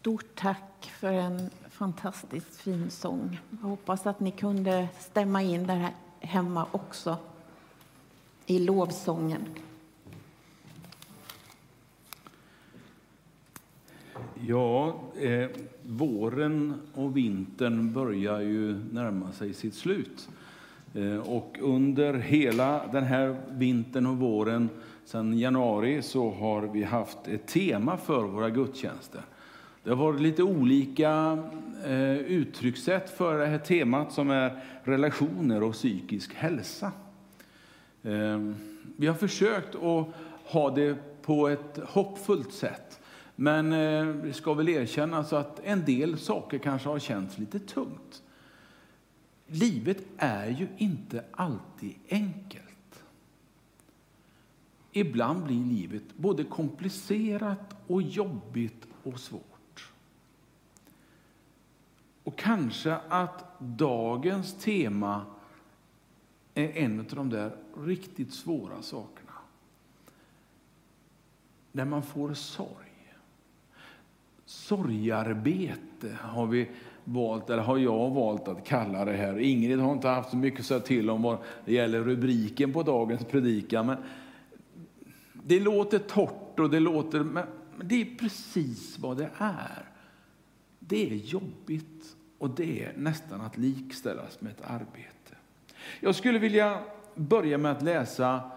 Stort tack för en fantastiskt fin sång. Jag hoppas att ni kunde stämma in där hemma också i lovsången. Ja, eh, våren och vintern börjar ju närma sig sitt slut. Eh, och under hela den här vintern och våren, sedan januari, så har vi haft ett tema för våra gudstjänster. Det har varit lite olika eh, uttryckssätt för det här temat som är relationer och psykisk hälsa. Eh, vi har försökt att ha det på ett hoppfullt sätt. Men eh, det ska väl erkännas att en del saker kanske har känts lite tungt. Livet är ju inte alltid enkelt. Ibland blir livet både komplicerat och jobbigt och svårt. Och kanske att dagens tema är en av de där riktigt svåra sakerna. När man får sorg. Sorgarbete har vi valt, eller har jag valt att kalla det här. Ingrid har inte haft så mycket att säga till om vad det gäller rubriken på dagens predikan. Men det låter torrt och det låter, men det är precis vad det är. Det är jobbigt och det är nästan att likställas med ett arbete. Jag skulle vilja börja med att läsa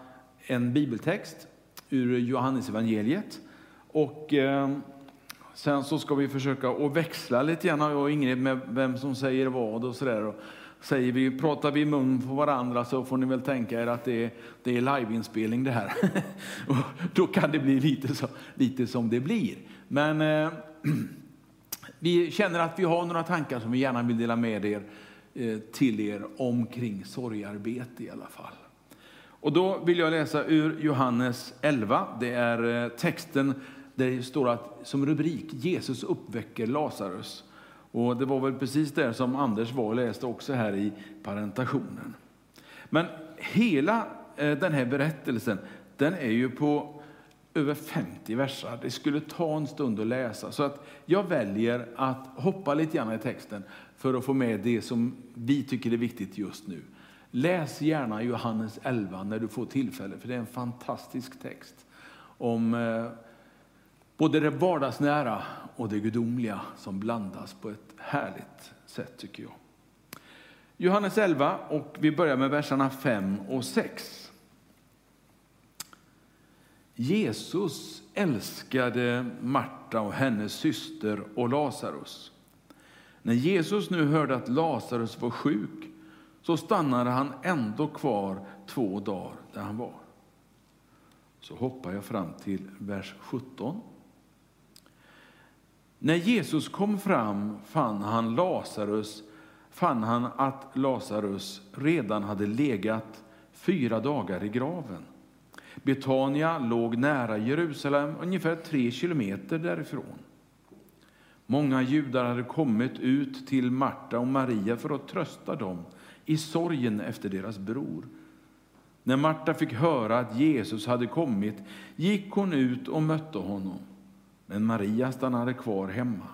en bibeltext ur Johannes evangeliet. Och eh, Sen så ska vi försöka att växla lite grann, jag och Ingrid, med vem som säger vad och sådär. Säger vi, pratar vi i mun på varandra så får ni väl tänka er att det är, det är liveinspelning det här. och då kan det bli lite, så, lite som det blir. Men eh, vi känner att vi har några tankar som vi gärna vill dela med er eh, till er omkring sorgarbete i alla fall. Och då vill jag läsa ur Johannes 11. Det är eh, texten där det står att som rubrik Jesus uppväcker Lazarus. Och det var väl precis det som Anders var och läste också här i parentationen. Men hela eh, den här berättelsen, den är ju på över 50 versar. Det skulle ta en stund att läsa. Så att jag väljer att hoppa lite grann i texten för att få med det som vi tycker är viktigt just nu. Läs gärna Johannes 11 när du får tillfälle, för det är en fantastisk text om eh, Både det vardagsnära och det gudomliga som blandas på ett härligt sätt tycker jag. Johannes 11 och vi börjar med verserna 5 och 6. Jesus älskade Marta och hennes syster och Lazarus. När Jesus nu hörde att Lazarus var sjuk så stannade han ändå kvar två dagar där han var. Så hoppar jag fram till vers 17. När Jesus kom fram fann han Lazarus fann han att Lazarus redan hade legat fyra dagar i graven. Betania låg nära Jerusalem, ungefär tre kilometer därifrån. Många judar hade kommit ut till Marta och Maria för att trösta dem i sorgen efter deras bror. När Marta fick höra att Jesus hade kommit gick hon ut och mötte honom. Men Maria stannade kvar hemma.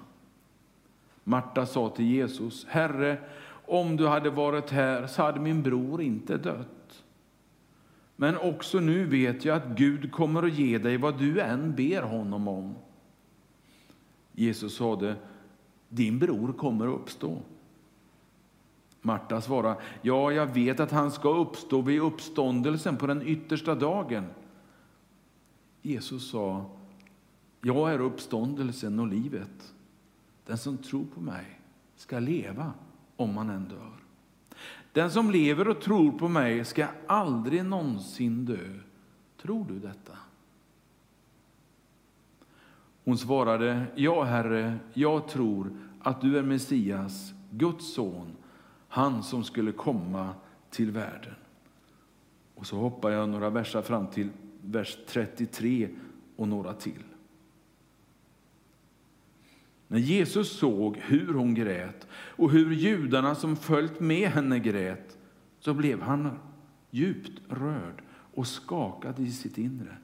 Marta sa till Jesus, Herre, om du hade varit här så hade min bror inte dött. Men också nu vet jag att Gud kommer att ge dig vad du än ber honom om. Jesus sade, din bror kommer att uppstå. Marta svarade, ja, jag vet att han ska uppstå vid uppståndelsen på den yttersta dagen. Jesus sa, jag är uppståndelsen och livet. Den som tror på mig ska leva om man än dör. Den som lever och tror på mig ska aldrig någonsin dö. Tror du detta? Hon svarade, ja Herre, jag tror att du är Messias, Guds son, han som skulle komma till världen. Och så hoppar jag några verser fram till vers 33 och några till. När Jesus såg hur hon grät och hur judarna som följt med henne grät så blev han djupt rörd och skakad i sitt inre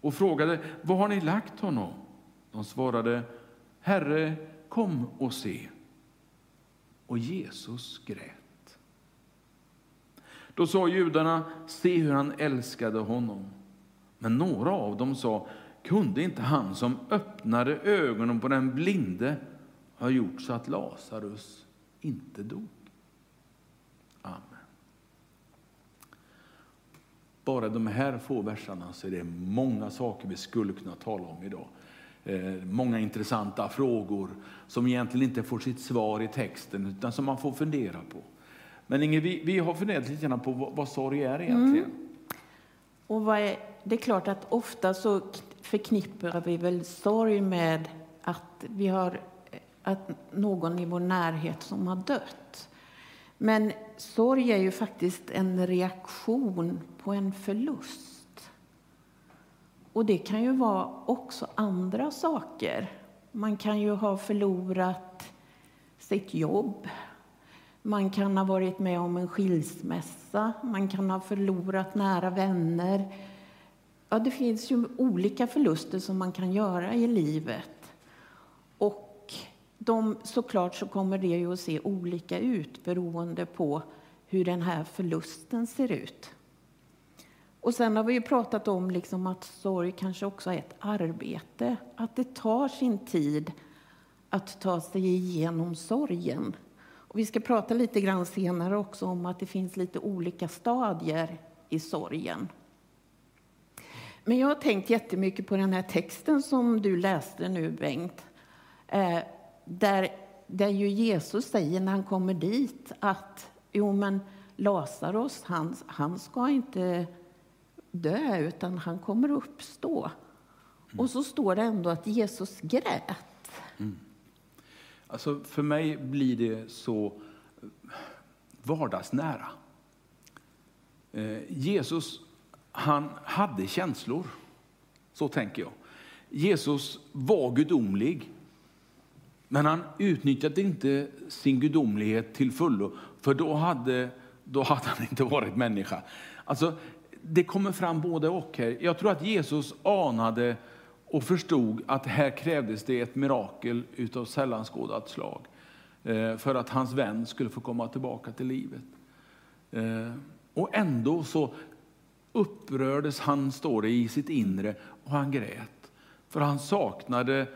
och frågade var har ni lagt honom? De svarade Herre, kom och se. Och Jesus grät. Då sa judarna, se hur han älskade honom. Men några av dem sa, kunde inte han som öppnade ögonen på den blinde ha gjort så att Lazarus inte dog? Amen. Bara de här få verserna så är det många saker vi skulle kunna tala om idag. Eh, många intressanta frågor som egentligen inte får sitt svar i texten utan som man får fundera på. Men Inge, vi, vi har funderat lite grann på vad, vad sorg är egentligen. Mm. Och vad är, det är klart att ofta så förknippar vi väl sorg med att vi har att någon i vår närhet som har dött. Men sorg är ju faktiskt en reaktion på en förlust. Och det kan ju vara också andra saker. Man kan ju ha förlorat sitt jobb. Man kan ha varit med om en skilsmässa. Man kan ha förlorat nära vänner. Ja, det finns ju olika förluster som man kan göra i livet. Och de, såklart så kommer det ju att se olika ut beroende på hur den här förlusten ser ut. Och sen har vi ju pratat om liksom att sorg kanske också är ett arbete. Att det tar sin tid att ta sig igenom sorgen. Och vi ska prata lite grann senare också om att det finns lite olika stadier i sorgen. Men jag har tänkt jättemycket på den här texten som du läste nu, Bengt. Eh, där, där ju Jesus säger när han kommer dit att jo, men Lazarus, han, han ska inte dö, utan han kommer att uppstå. Mm. Och så står det ändå att Jesus grät. Mm. Alltså för mig blir det så vardagsnära. Eh, Jesus, han hade känslor. Så tänker jag. Jesus var gudomlig. Men han utnyttjade inte sin gudomlighet till fullo, för då hade, då hade han inte varit människa. Alltså, det kommer fram både och. här. Jag tror att Jesus anade och förstod att här krävdes det ett mirakel utav sällan skådat slag eh, för att hans vän skulle få komma tillbaka till livet. Eh, och ändå så upprördes han, står det, i sitt inre och han grät. För han saknade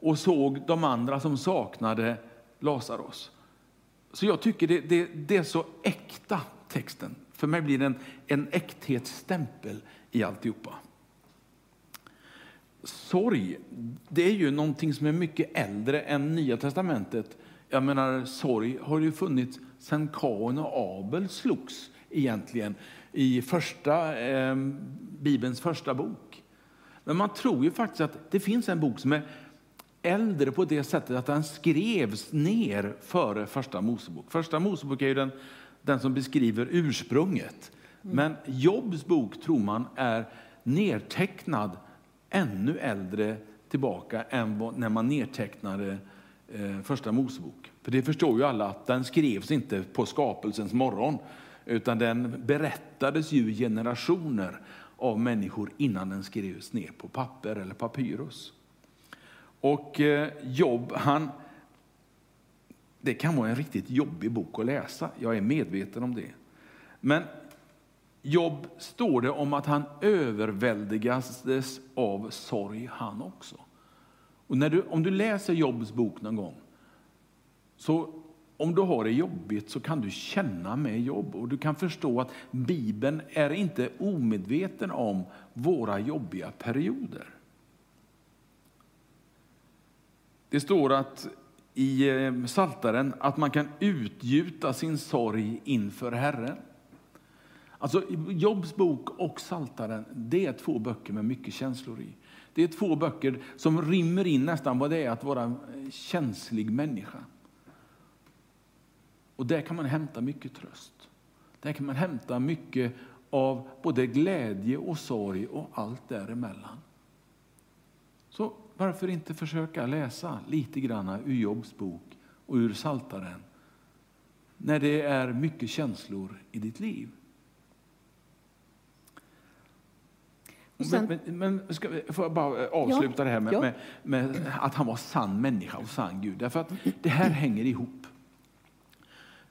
och såg de andra som saknade Lazarus. Så jag tycker det, det, det, är så äkta, texten. För mig blir den en, en äkthetsstämpel i alltihopa. Sorg, det är ju någonting som är mycket äldre än Nya Testamentet. Jag menar, sorg har ju funnits sedan Kain och Abel slogs egentligen i första, eh, Bibelns första bok. Men man tror ju faktiskt att det finns en bok som är äldre på det sättet att den skrevs ner före Första Mosebok. Första Mosebok är ju den, den som beskriver ursprunget. Mm. Men Jobs bok tror man är nedtecknad ännu äldre tillbaka än när man nedtecknade eh, Första Mosebok. För det förstår ju alla att den skrevs inte på skapelsens morgon utan den berättades ju generationer av människor innan den skrevs ner på papper eller papyrus. Och eh, Jobb, han, det kan vara en riktigt jobbig bok att läsa, jag är medveten om det. Men Jobb står det om att han överväldigades av sorg han också. Och när du, om du läser Jobs bok någon gång, så om du har det jobbigt så kan du känna med Jobb och du kan förstå att Bibeln är inte omedveten om våra jobbiga perioder. Det står att i eh, Saltaren att man kan utgjuta sin sorg inför Herren. Alltså, Jobs bok och Saltaren, det är två böcker med mycket känslor i. Det är två böcker som rymmer in nästan vad det är att vara en känslig människa. Och där kan man hämta mycket tröst. Där kan man hämta mycket av både glädje och sorg och allt däremellan. Så varför inte försöka läsa lite grann ur Jobs bok och ur Saltaren när det är mycket känslor i ditt liv? sen- Men, men, ska, får jag bara avsluta Ja, det här med, ja. med, med att han var sann människa och sann Gud. Därför att det här hänger ihop.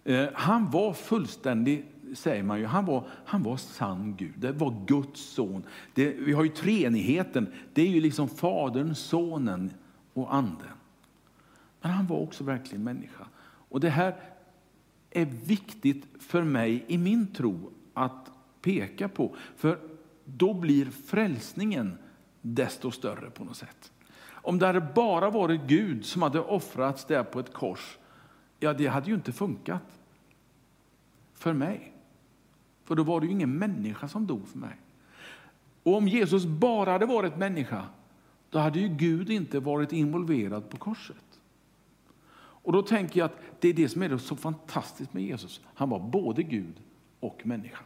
Eh, han var fullständig, säger man ju, han var, han var sann Gud. Det var Guds son. Det, vi har ju treenigheten, det är ju liksom Fadern, Sonen och Anden. Men han var också verkligen människa. Och det här är viktigt för mig i min tro att peka på. För då blir frälsningen desto större på något sätt. Om det hade bara varit Gud som hade offrats där på ett kors, ja det hade ju inte funkat för mig. För då var det ju ingen människa som dog för mig. Och om Jesus bara hade varit människa, då hade ju Gud inte varit involverad på korset. Och då tänker jag att det är det som är så fantastiskt med Jesus. Han var både Gud och människa.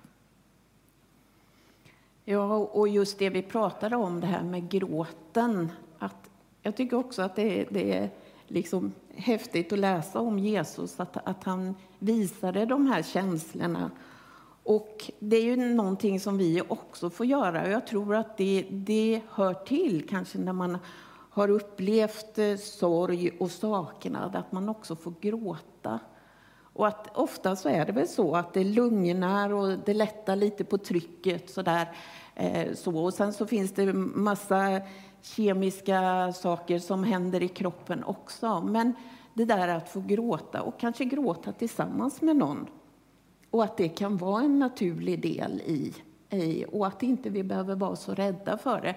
Ja, och just det vi pratade om, det här med gråten. Att jag tycker också att det, det är liksom häftigt att läsa om Jesus, att, att han visade de här känslorna. Och det är ju någonting som vi också får göra. Och jag tror att det, det hör till, kanske när man har upplevt eh, sorg och saknad, att man också får gråta. Och att ofta så är det väl så att det lugnar och det lättar lite på trycket sådär. Eh, så. Och sen så finns det massa kemiska saker som händer i kroppen också. Men det där att få gråta och kanske gråta tillsammans med någon. Och att det kan vara en naturlig del i, i och att inte vi behöver vara så rädda för det.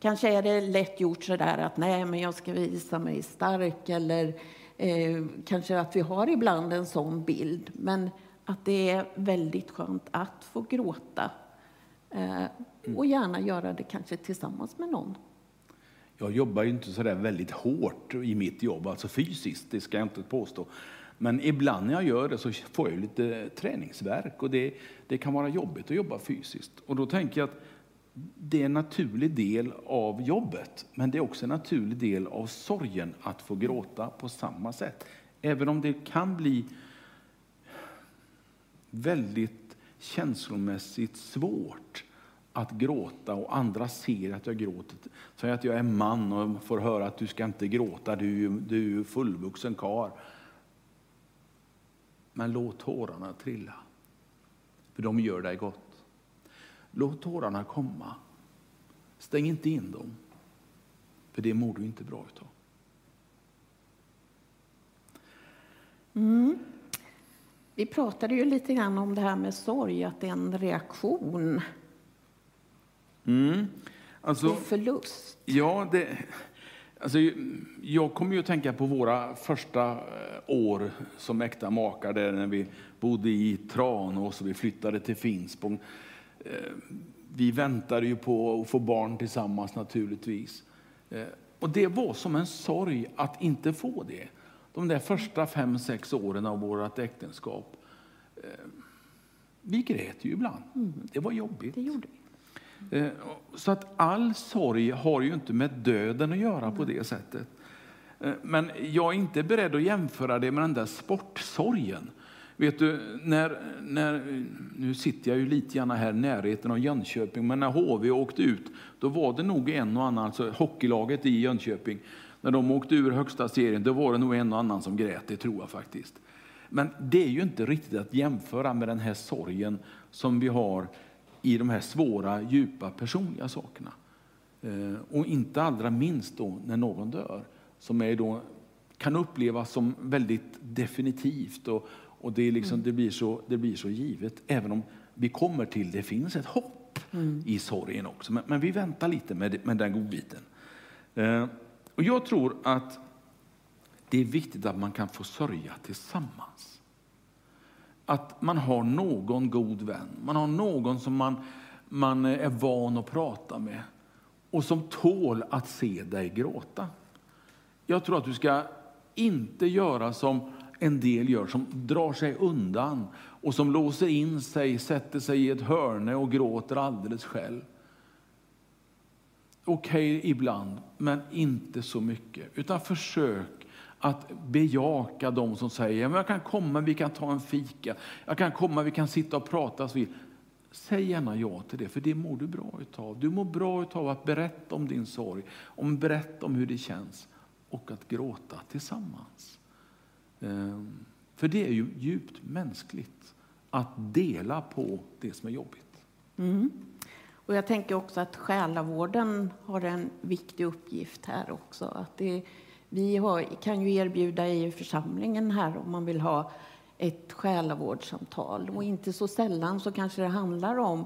Kanske är det lätt gjort så där att nej, men jag ska visa mig stark eller eh, kanske att vi har ibland en sån bild. Men att det är väldigt skönt att få gråta eh, och gärna göra det kanske tillsammans med någon. Jag jobbar ju inte så där väldigt hårt i mitt jobb, alltså fysiskt, det ska jag inte påstå. Men ibland när jag gör det så får jag ju lite träningsverk och det, det kan vara jobbigt att jobba fysiskt. Och då tänker jag att det är en naturlig del av jobbet, men det är också en naturlig del av sorgen att få gråta på samma sätt. Även om det kan bli väldigt känslomässigt svårt att gråta och andra ser att jag gråter. Säg att jag är man och får höra att du ska inte gråta, du, är ju- du är ju fullvuxen karl. Men låt tårarna trilla, för de gör dig gott. Låt tårarna komma. Stäng inte in dem, för det mår du inte bra utav. Mm. Vi pratade ju lite grann om det här med sorg, att det är en reaktion Mm. Alltså, på förlust. Ja, det, alltså, jag kommer ju att tänka på våra första eh, år som äkta makar där när vi bodde i Tranås och vi flyttade till Finspång. Eh, Vi väntade ju på att få barn tillsammans naturligtvis. Eh, Och det var som en sorg att inte få det. De där första fem, sex åren av vårt äktenskap. Vi grät ju ibland. Det var jobbigt. Det gjorde vi. Eh, så att all sorg har ju inte med döden att göra på det sättet. Eh, men jag är inte beredd att jämföra det med den där sportsorgen. Vet du, när, när, nu sitter jag ju lite grann här i närheten av Jönköping, men när HV åkte ut, då var det nog en och annan, alltså hockeylaget i Jönköping, när de åkte ur högsta serien, då var det nog en och annan som grät, det tror jag faktiskt. Men det är ju inte riktigt att jämföra med den här sorgen som vi har i de här svåra, djupa personliga sakerna. Eh, Och inte allra minst då när någon dör, som är då, kan upplevas som väldigt definitivt och, och det, liksom, det, blir så, det blir så givet, även om vi kommer till det finns ett hopp i sorgen också. Men, men vi väntar lite med, med den godbiten. Eh, Och jag tror att det är viktigt att man kan få sörja tillsammans att man har någon god vän, man har någon som man, man är van att prata med och som tål att se dig gråta. Jag tror att du ska inte göra som en del gör, som drar sig undan och som låser in sig, sätter sig i ett hörne och gråter alldeles själv. Okej ibland, men inte så mycket. Utan försök att bejaka de som säger, att men jag kan komma, vi kan ta en fika, jag kan komma, vi kan sitta och prata. Så vid. säg gärna ja till det, för det mår du bra utav. Du mår bra utav att berätta om din sorg, om berätta om hur det känns och att gråta tillsammans. Ehm, för det är ju djupt mänskligt att dela på det som är jobbigt. Mm. Och jag tänker också att själavården har en viktig uppgift här också. Att det, vi har, kan ju erbjuda i församlingen här om man vill ha ett själavårdssamtal. Och inte så sällan så kanske det handlar om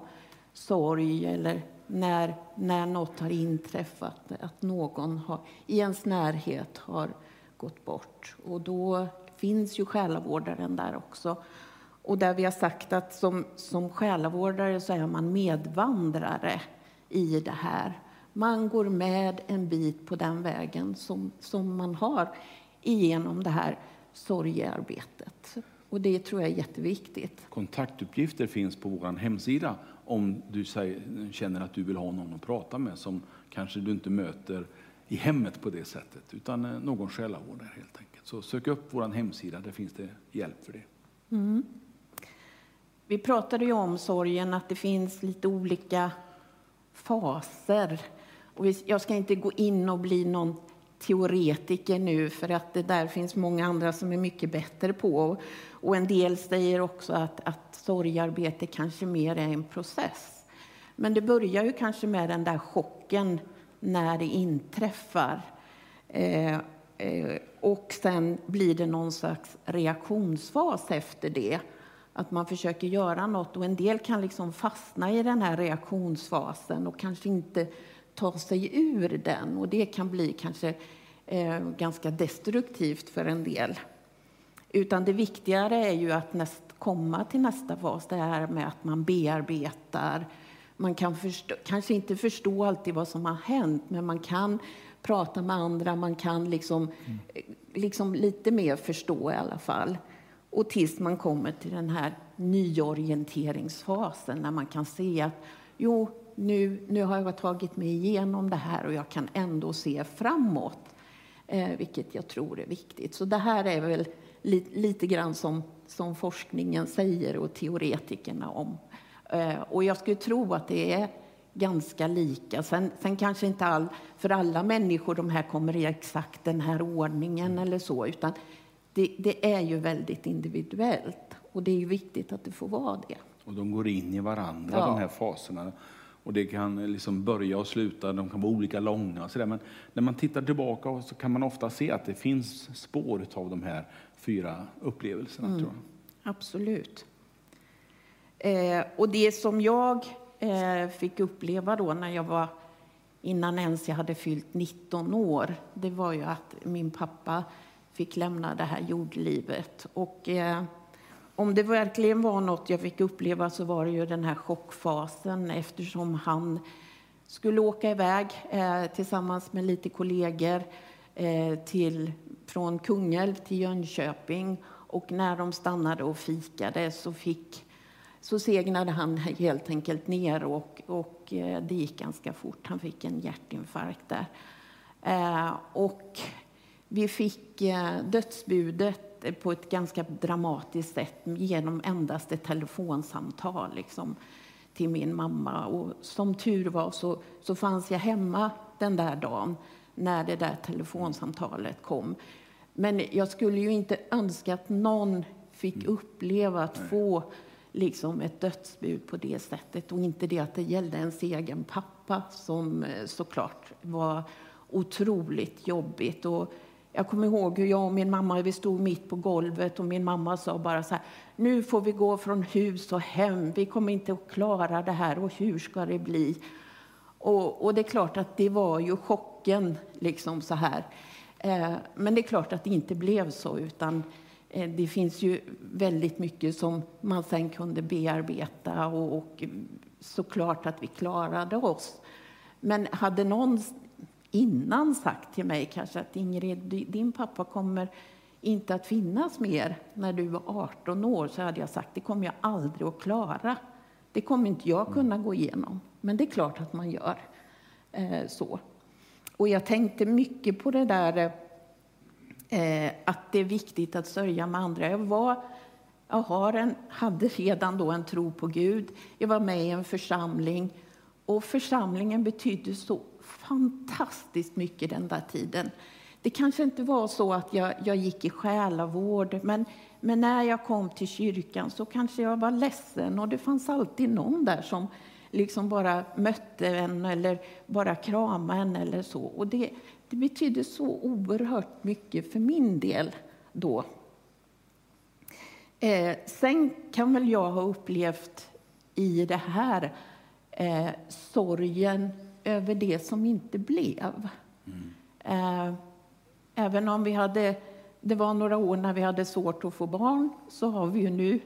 sorg eller när, när något har inträffat, att någon har, i ens närhet har gått bort. Och då finns ju själavårdaren där också. Och där vi har sagt att som, som själavårdare så är man medvandrare i det här. Man går med en bit på den vägen som, som man har igenom det här sorgearbetet. Och det tror jag är jätteviktigt. Kontaktuppgifter finns på vår hemsida om du känner att du vill ha någon att prata med som kanske du inte möter i hemmet på det sättet, utan eh, någon själavårdare helt enkelt. Så sök upp vår hemsida, där finns det hjälp för det. Mm. Vi pratade ju om sorgen, att det finns lite olika faser. Och jag ska inte gå in och bli någon teoretiker nu, för att det där finns många andra som är mycket bättre på. Och en del säger också att, att sorgarbete kanske mer är en process. Men det börjar ju kanske med den där chocken när det inträffar. Eh, eh, och sen blir det någon slags reaktionsfas efter det. Att man försöker göra något och en del kan liksom fastna i den här reaktionsfasen och kanske inte ta sig ur den. Och det kan bli kanske eh, ganska destruktivt för en del. Utan det viktigare är ju att näst, komma till nästa fas, det här med att man bearbetar. Man kan förstå, kanske inte förstå alltid vad som har hänt, men man kan prata med andra, man kan liksom, mm. liksom lite mer förstå i alla fall. Och tills man kommer till den här nyorienteringsfasen när man kan se att jo, nu, nu har jag tagit mig igenom det här och jag kan ändå se framåt. Eh, vilket jag tror är viktigt. Så det här är väl li, lite grann som, som forskningen säger och teoretikerna om. Eh, och jag skulle tro att det är ganska lika. Sen, sen kanske inte all, för alla människor de här kommer i exakt den här ordningen eller så, utan det, det, är ju väldigt individuellt och det är ju viktigt att det får vara det. Och de går in i varandra, ja. de här faserna. Och det kan liksom börja och sluta, de kan vara olika långa och så där. Men när man tittar tillbaka så kan man ofta se att det finns spår av de här fyra upplevelserna. Mm. Tror jag. Absolut. Eh, och det som jag eh, fick uppleva då när jag var innan ens jag hade fyllt 19 år, det var ju att min pappa fick lämna det här jordlivet. Och eh, om det verkligen var något jag fick uppleva så var det ju den här chockfasen eftersom han skulle åka iväg eh, tillsammans med lite kollegor eh, till, från Kungälv till Jönköping. Och när de stannade och fikade så, fick, så segnade han helt enkelt ner och, och eh, det gick ganska fort. Han fick en hjärtinfarkt där. Eh, och vi fick eh, på ett ganska dramatiskt sätt genom endast ett telefonsamtal liksom, till min mamma. Och som tur var så, så fanns jag hemma den där dagen när det där telefonsamtalet kom. Men jag skulle ju inte önska att någon fick mm. uppleva att få liksom ett dödsbud på det sättet och inte det att det gällde ens egen pappa som eh, såklart var otroligt jobbigt. Och jag kommer ihåg hur jag och min mamma vi stod mitt på golvet och min mamma sa bara så här, nu får vi gå från hus och hem, vi kommer inte att klara det här och hur ska det bli? Och, och det är klart att det var ju chocken liksom så här. Eh, men det är klart att det inte blev så utan eh, det finns ju väldigt mycket som man sen kunde bearbeta och, och såklart att vi klarade oss. Men hade någon innan sagt till mig kanske att Ingrid, din pappa kommer inte att finnas mer när du var 18 år, så hade jag sagt det kommer jag aldrig att klara. Det kommer inte jag kunna gå igenom. Men det är klart att man gör eh, så. Och jag tänkte mycket på det där eh, att det är viktigt att sörja med andra. Jag var Jag har en, hade redan då en tro på Gud. Jag var med i en församling. Och församlingen betydde så fantastiskt mycket den där tiden. Det kanske inte var så att jag, jag gick i själavård, men, men när jag kom till kyrkan så kanske jag var ledsen och det fanns alltid någon där som liksom bara mötte en eller bara kramade en eller så. Och det, det betydde så oerhört mycket för min del då. Eh, sen kan väl jag ha upplevt i det här eh, sorgen över det som inte blev. Mm. Eh, även om vi hade, det var några år när vi hade svårt att få barn, så har vi ju nu,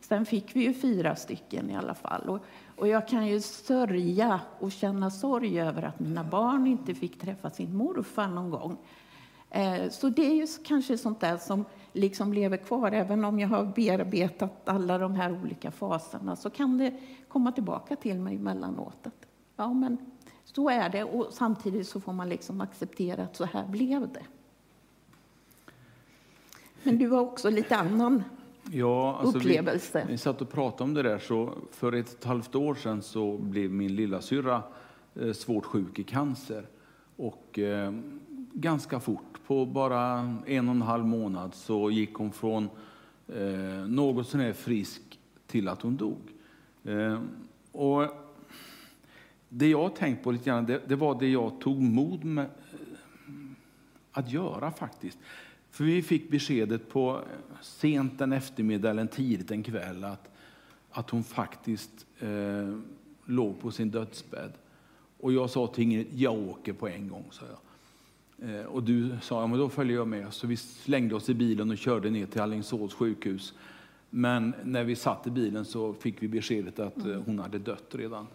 sen fick vi ju fyra stycken i alla fall. Och, och jag kan ju sörja och känna sorg över att mina barn inte fick träffa sin morfar någon gång. Eh, så det är ju kanske sånt där som liksom lever kvar. Även om jag har bearbetat alla de här olika faserna så kan det komma tillbaka till mig emellanåt. Ja, men så är det och samtidigt så får man liksom acceptera att så här blev det. Men du har också lite annan ja, alltså upplevelse. Vi, vi satt och pratade om det där. Så för ett, ett halvt år sedan så blev min lilla syra eh, svårt sjuk i cancer. Och eh, ganska fort, på bara en och en halv månad, så gick hon från eh, något sånär frisk till att hon dog. Eh, och det jag tänkt på lite grann, det, det, var det jag tog mod med eh, att göra faktiskt. För vi fick beskedet på eh, sent en eftermiddag eller tidigt en kväll att, att hon faktiskt eh, låg på sin dödsbädd. Och jag sa till Ingrid, jag åker på en gång, sa jag. Eh, och du sa, ja men då följer jag med. Så vi slängde oss i bilen och körde ner till Alingsås sjukhus. Men när vi satt i bilen så fick vi beskedet att mm. hon hade dött redan.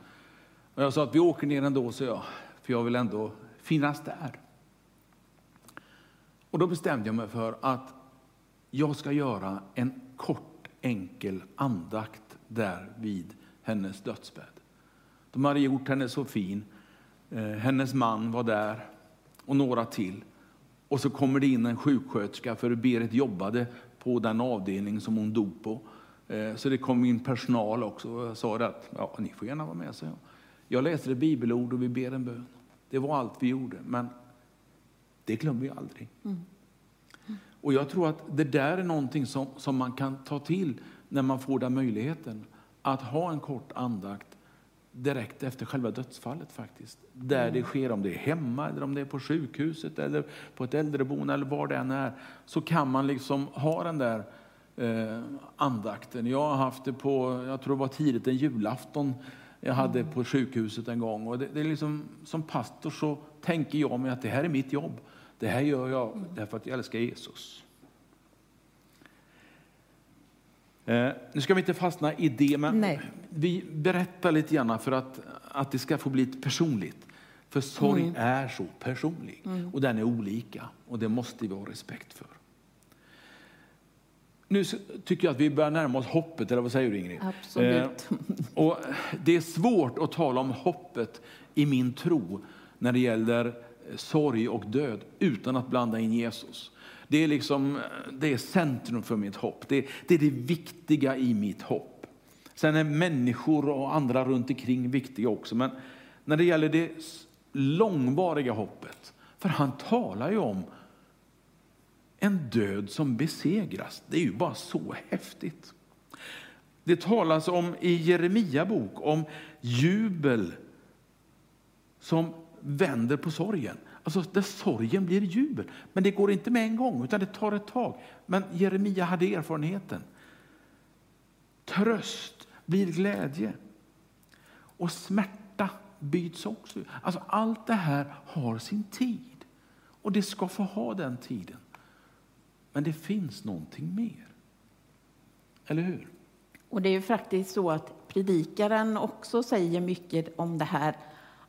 Och jag sa att vi åker ner ändå, så jag, för jag vill ändå finnas där. Och då bestämde jag mig för att jag ska göra en kort, enkel andakt där vid hennes dödsbädd. De hade gjort henne så fin. Eh, hennes man var där och några till. Och så kommer det in en sjuksköterska, för Berit jobbade på den avdelning som hon dog på. Eh, så det kom in personal också. Och jag sa att ja, ni får gärna vara med. Så jag jag läste ett bibelord och vi ber en bön. Det var allt vi gjorde, men det glömmer vi aldrig. Mm. Och jag tror att det där är någonting som, som man kan ta till när man får den möjligheten. Att ha en kort andakt direkt efter själva dödsfallet faktiskt. Där mm. det sker, om det är hemma eller om det är på sjukhuset eller på ett äldreboende eller var det än är. Så kan man liksom ha den där eh, andakten. Jag har haft det på, jag tror det var tidigt en julafton jag hade på sjukhuset en gång. Och det, det, är liksom, som pastor så tänker jag mig att det här är mitt jobb. Det här gör jag därför att jag älskar Jesus. Eh, nu ska vi inte fastna i det, men Nej. vi berättar lite grann för att, att det ska få bli personligt. För sorg mm. är så personlig mm. och den är olika och det måste vi ha respekt för. Nu tycker jag att vi börjar närma oss hoppet, eller vad säger du Ingrid? Absolut. Eh, och det är svårt att tala om hoppet i min tro när det gäller sorg och död utan att blanda in Jesus. Det är, liksom, det är centrum för mitt hopp. Det, det är det viktiga i mitt hopp. Sen är människor och andra runt omkring viktiga också. Men när det gäller det långvariga hoppet, för han talar ju om en död som besegras. Det är ju bara så häftigt. Det talas om i Jeremia bok om jubel som vänder på sorgen. Alltså där sorgen blir jubel. Men det går inte med en gång, utan det tar ett tag. Men Jeremia hade erfarenheten. Tröst blir glädje. Och smärta byts också. Alltså allt det här har sin tid. Och det ska få ha den tiden. Men det finns någonting mer. Eller hur? Och det är ju faktiskt så att predikaren också säger mycket om det här.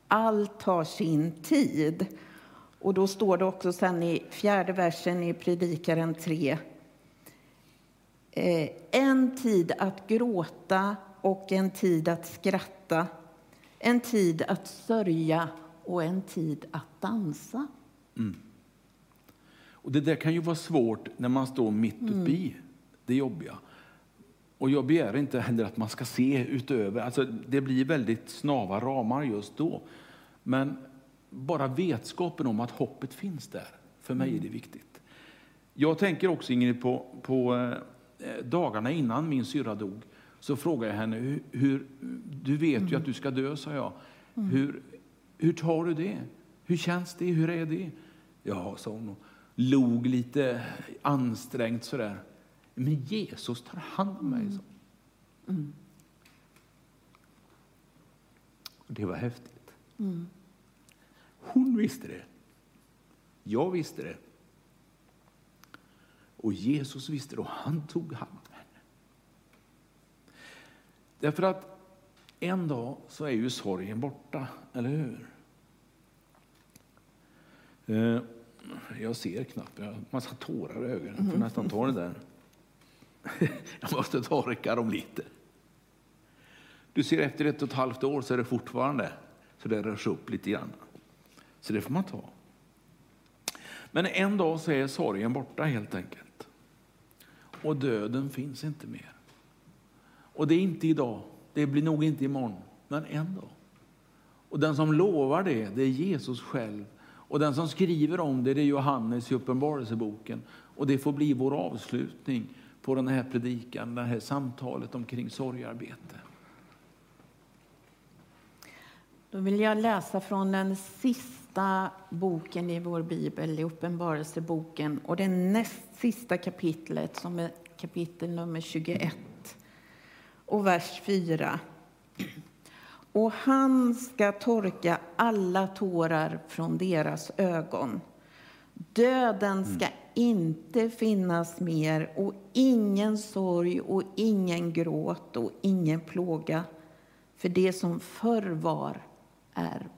Allt har sin tid. Och då står det också sen i fjärde versen i Predikaren 3. Eh, en tid att gråta och en tid att skratta. En tid att sörja och en tid att dansa. Mm. Och Det där kan ju vara svårt när man står mitt uppe i mm. det jobbiga. Och jag begär inte heller att man ska se utöver. Alltså, det blir väldigt snava ramar just då. Men bara vetskapen om att hoppet finns där, för mig är det viktigt. Jag tänker också Ingrid på, på eh, dagarna innan min syra dog. Så frågade jag henne, hur, hur du vet mm. ju att du ska dö, sa jag. Mm. Hur, hur tar du det? Hur känns det? Hur är det? Ja, sa hon log lite ansträngt sådär. Men Jesus tar hand om mig, så. Mm. Det var häftigt. Mm. Hon visste det. Jag visste det. Och Jesus visste det och han tog hand om henne. Därför att en dag så är ju sorgen borta, eller hur? Eh, jag ser knappt, jag har massa tårar i ögonen. Jag får nästan ta det där. Jag måste torka dem lite. Du ser efter ett och ett halvt år så är det fortfarande så det rörs upp lite grann. Så det får man ta. Men en dag så är sorgen borta helt enkelt. Och döden finns inte mer. Och det är inte idag, det blir nog inte imorgon, men en dag. Och den som lovar det, det är Jesus själv. Och den som skriver om det, det är Johannes i Uppenbarelseboken. Och det får bli vår avslutning på den här predikan, det här samtalet omkring sorgarbete. Då vill jag läsa från den sista boken i vår bibel, i Uppenbarelseboken, och det näst sista kapitlet som är kapitel nummer 21 och vers 4. Och han ska torka alla tårar från deras ögon. Döden ska inte finnas mer och ingen sorg och ingen gråt och ingen plåga. För det som förr var är